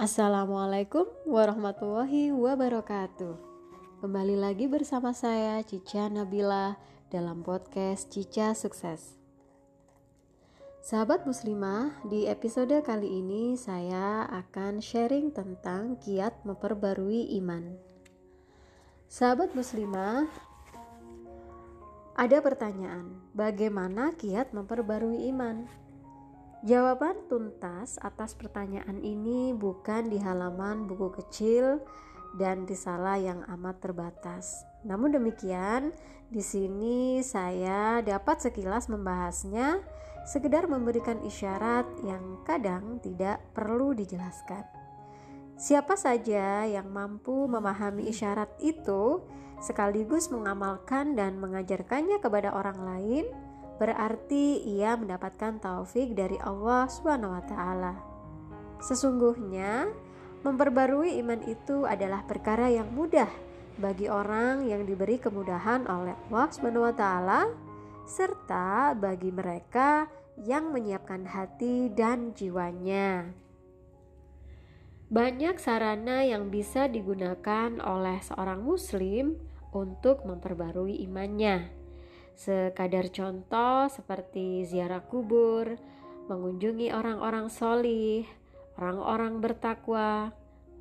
Assalamualaikum warahmatullahi wabarakatuh. Kembali lagi bersama saya Cica Nabila dalam podcast Cica Sukses. Sahabat muslimah, di episode kali ini saya akan sharing tentang kiat memperbarui iman. Sahabat muslimah, ada pertanyaan, bagaimana kiat memperbarui iman? Jawaban tuntas atas pertanyaan ini bukan di halaman buku kecil dan risalah yang amat terbatas. Namun demikian, di sini saya dapat sekilas membahasnya, sekedar memberikan isyarat yang kadang tidak perlu dijelaskan. Siapa saja yang mampu memahami isyarat itu sekaligus mengamalkan dan mengajarkannya kepada orang lain, berarti ia mendapatkan taufik dari Allah Subhanahu wa taala. Sesungguhnya, memperbarui iman itu adalah perkara yang mudah bagi orang yang diberi kemudahan oleh Allah Subhanahu wa taala serta bagi mereka yang menyiapkan hati dan jiwanya. Banyak sarana yang bisa digunakan oleh seorang muslim untuk memperbarui imannya Sekadar contoh seperti ziarah kubur, mengunjungi orang-orang solih, orang-orang bertakwa,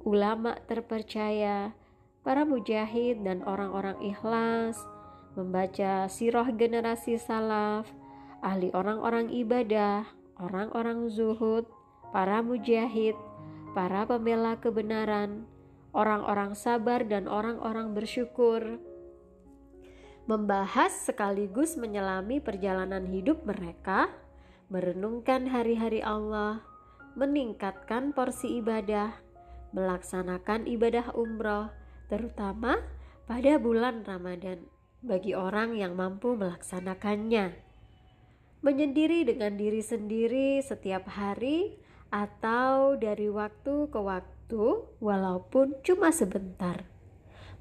ulama terpercaya, para mujahid dan orang-orang ikhlas, membaca sirah generasi salaf, ahli orang-orang ibadah, orang-orang zuhud, para mujahid, para pembela kebenaran, orang-orang sabar dan orang-orang bersyukur, membahas sekaligus menyelami perjalanan hidup mereka, merenungkan hari-hari Allah, meningkatkan porsi ibadah, melaksanakan ibadah umroh, terutama pada bulan Ramadan bagi orang yang mampu melaksanakannya. Menyendiri dengan diri sendiri setiap hari atau dari waktu ke waktu, walaupun cuma sebentar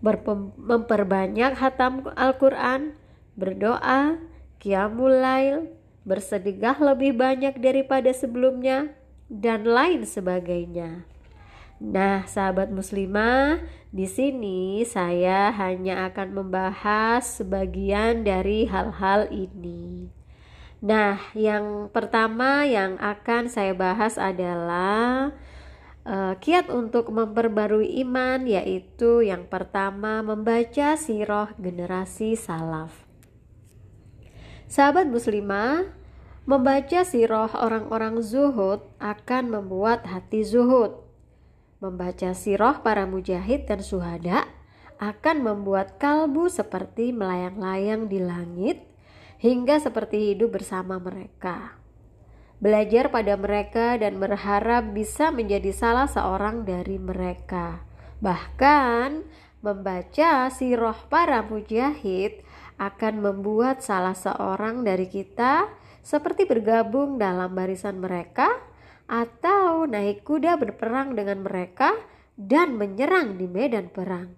memperbanyak hatam Al-Quran, berdoa, qiyamul lail, bersedekah lebih banyak daripada sebelumnya, dan lain sebagainya. Nah, sahabat muslimah, di sini saya hanya akan membahas sebagian dari hal-hal ini. Nah, yang pertama yang akan saya bahas adalah uh, kiat untuk memperbarui iman yaitu yang pertama membaca sirah generasi salaf. Sahabat muslimah, membaca sirah orang-orang zuhud akan membuat hati zuhud. Membaca sirah para mujahid dan suhada akan membuat kalbu seperti melayang-layang di langit hingga seperti hidup bersama mereka belajar pada mereka dan berharap bisa menjadi salah seorang dari mereka. Bahkan membaca sirah para mujahid akan membuat salah seorang dari kita seperti bergabung dalam barisan mereka atau naik kuda berperang dengan mereka dan menyerang di medan perang.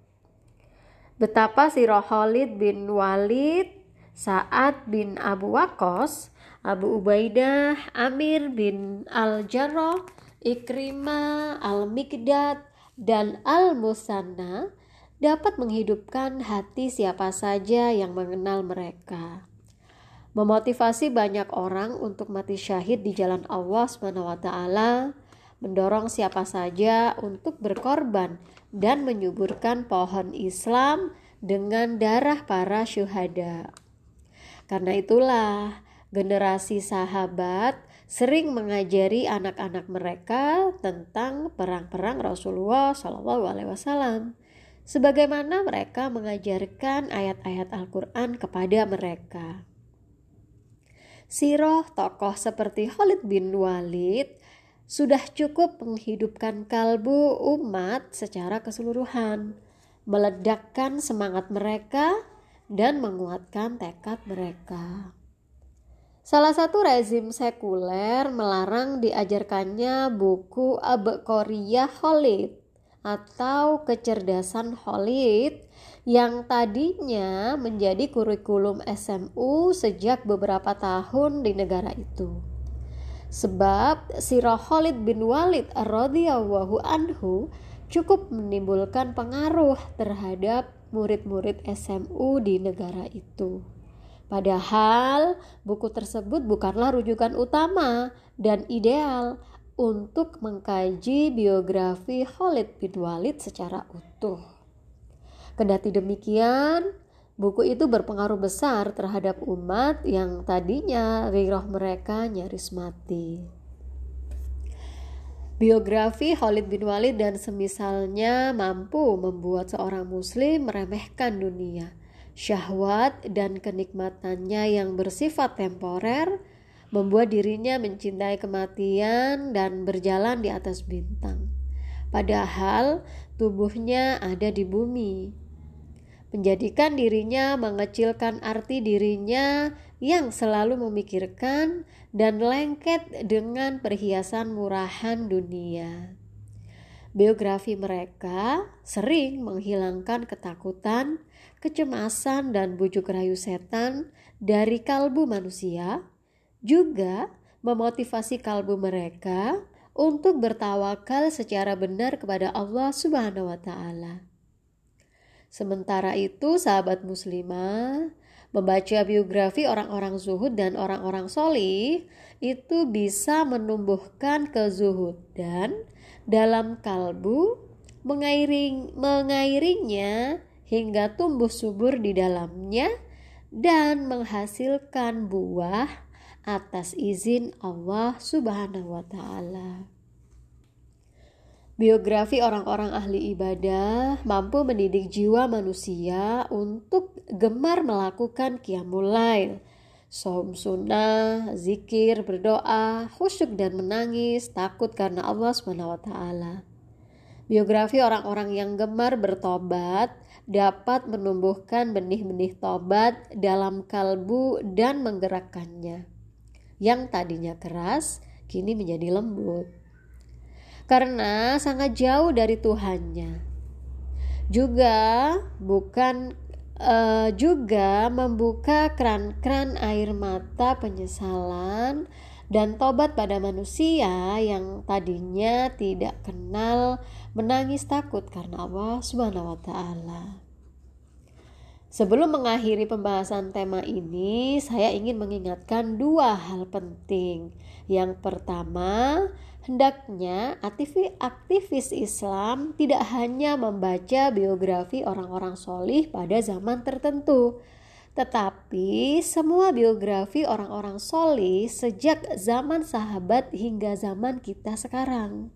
Betapa sirah Khalid bin Walid, Sa'ad bin Abu Waqqas Abu Ubaidah, Amir bin Al-Jarrah, Ikrimah, Al-Mikdad, dan Al-Musanna dapat menghidupkan hati siapa saja yang mengenal mereka. Memotivasi banyak orang untuk mati syahid di jalan Allah SWT, mendorong siapa saja untuk berkorban dan menyuburkan pohon Islam dengan darah para syuhada. Karena itulah, generasi sahabat sering mengajari anak-anak mereka tentang perang-perang Rasulullah Shallallahu Alaihi Wasallam, sebagaimana mereka mengajarkan ayat-ayat Al-Quran kepada mereka. Siroh tokoh seperti Khalid bin Walid sudah cukup menghidupkan kalbu umat secara keseluruhan, meledakkan semangat mereka, dan menguatkan tekad mereka. Salah satu rezim sekuler melarang diajarkannya buku Abqoriyah Khalid atau kecerdasan Khalid yang tadinya menjadi kurikulum SMU sejak beberapa tahun di negara itu. Sebab sirah Khalid bin Walid radhiyallahu anhu cukup menimbulkan pengaruh terhadap murid-murid SMU di negara itu. Padahal buku tersebut bukanlah rujukan utama dan ideal untuk mengkaji biografi Khalid bin Walid secara utuh. Kendati demikian, buku itu berpengaruh besar terhadap umat yang tadinya riroh mereka nyaris mati. Biografi Khalid bin Walid dan semisalnya mampu membuat seorang muslim meremehkan dunia, syahwat dan kenikmatannya yang bersifat temporer, membuat dirinya mencintai kematian dan berjalan di atas bintang. Padahal tubuhnya ada di bumi, menjadikan dirinya mengecilkan arti dirinya yang selalu memikirkan dan lengket dengan perhiasan murahan dunia. Biografi mereka sering menghilangkan ketakutan, kecemasan, dan bujuk rayu setan dari kalbu manusia, juga memotivasi kalbu mereka untuk bertawakal secara benar kepada Allah Subhanahu wa Ta'ala. Sementara itu, sahabat muslimah, membaca biografi orang-orang zuhud dan orang-orang solih itu bisa menumbuhkan kezuhudan dalam kalbu, mengairing, mengairingnya hingga tumbuh subur di dalamnya dan menghasilkan buah atas izin Allah Subhanahu wa taala. Biografi orang-orang ahli ibadah mampu mendidik jiwa manusia untuk gemar melakukan qiyamul lail, som sunnah, zikir, berdoa, khusyuk dan menangis, takut karena Allah SWT. Biografi orang-orang yang gemar bertobat dapat menumbuhkan benih-benih tobat dalam kalbu dan menggerakkannya. Yang tadinya keras, kini menjadi lembut karena sangat jauh dari Tuhannya. Juga bukan uh, juga membuka keran-keran air mata penyesalan dan tobat pada manusia yang tadinya tidak kenal menangis takut karena Allah Subhanahu wa taala. Sebelum mengakhiri pembahasan tema ini, saya ingin mengingatkan dua hal penting. Yang pertama, Hendaknya aktivis Islam tidak hanya membaca biografi orang-orang solih pada zaman tertentu, tetapi semua biografi orang-orang solih sejak zaman sahabat hingga zaman kita sekarang.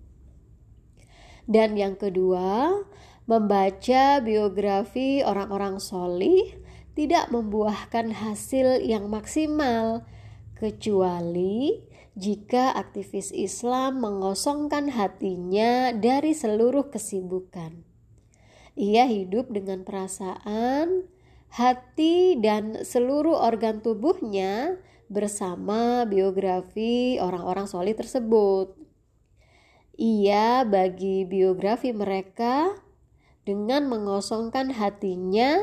Dan yang kedua, membaca biografi orang-orang solih tidak membuahkan hasil yang maksimal, kecuali jika aktivis Islam mengosongkan hatinya dari seluruh kesibukan. Ia hidup dengan perasaan, hati, dan seluruh organ tubuhnya bersama biografi orang-orang solid tersebut. Ia bagi biografi mereka dengan mengosongkan hatinya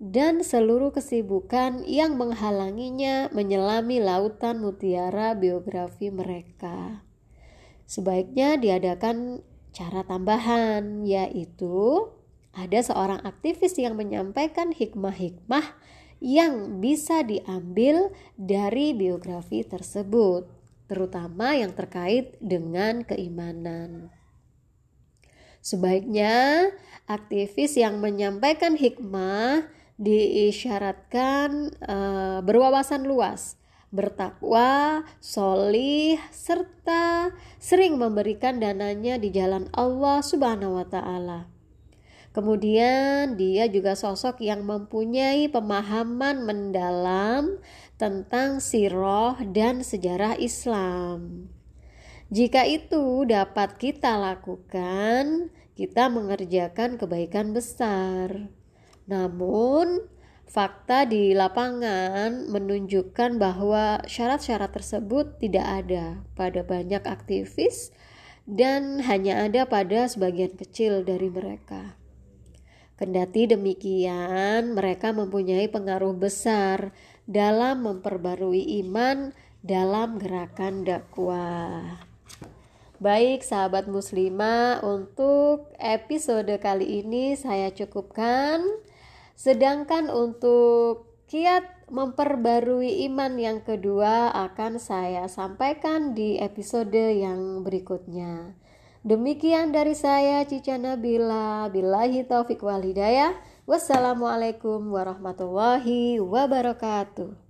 dan seluruh kesibukan yang menghalanginya menyelami lautan mutiara biografi mereka. Sebaiknya diadakan cara tambahan, yaitu ada seorang aktivis yang menyampaikan hikmah-hikmah yang bisa diambil dari biografi tersebut, terutama yang terkait dengan keimanan. Sebaiknya aktivis yang menyampaikan hikmah diisyaratkan uh, berwawasan luas, bertakwa, solih, serta sering memberikan dananya di jalan Allah Subhanahu wa Ta'ala. Kemudian, dia juga sosok yang mempunyai pemahaman mendalam tentang siroh dan sejarah Islam. Jika itu dapat kita lakukan, kita mengerjakan kebaikan besar. Namun, fakta di lapangan menunjukkan bahwa syarat-syarat tersebut tidak ada pada banyak aktivis dan hanya ada pada sebagian kecil dari mereka. Kendati demikian, mereka mempunyai pengaruh besar dalam memperbarui iman dalam gerakan dakwah. Baik sahabat muslimah, untuk episode kali ini saya cukupkan. Sedangkan untuk kiat memperbarui iman yang kedua akan saya sampaikan di episode yang berikutnya. Demikian dari saya Cica Nabila. Billahi taufik wal hidayah. Wassalamualaikum warahmatullahi wabarakatuh.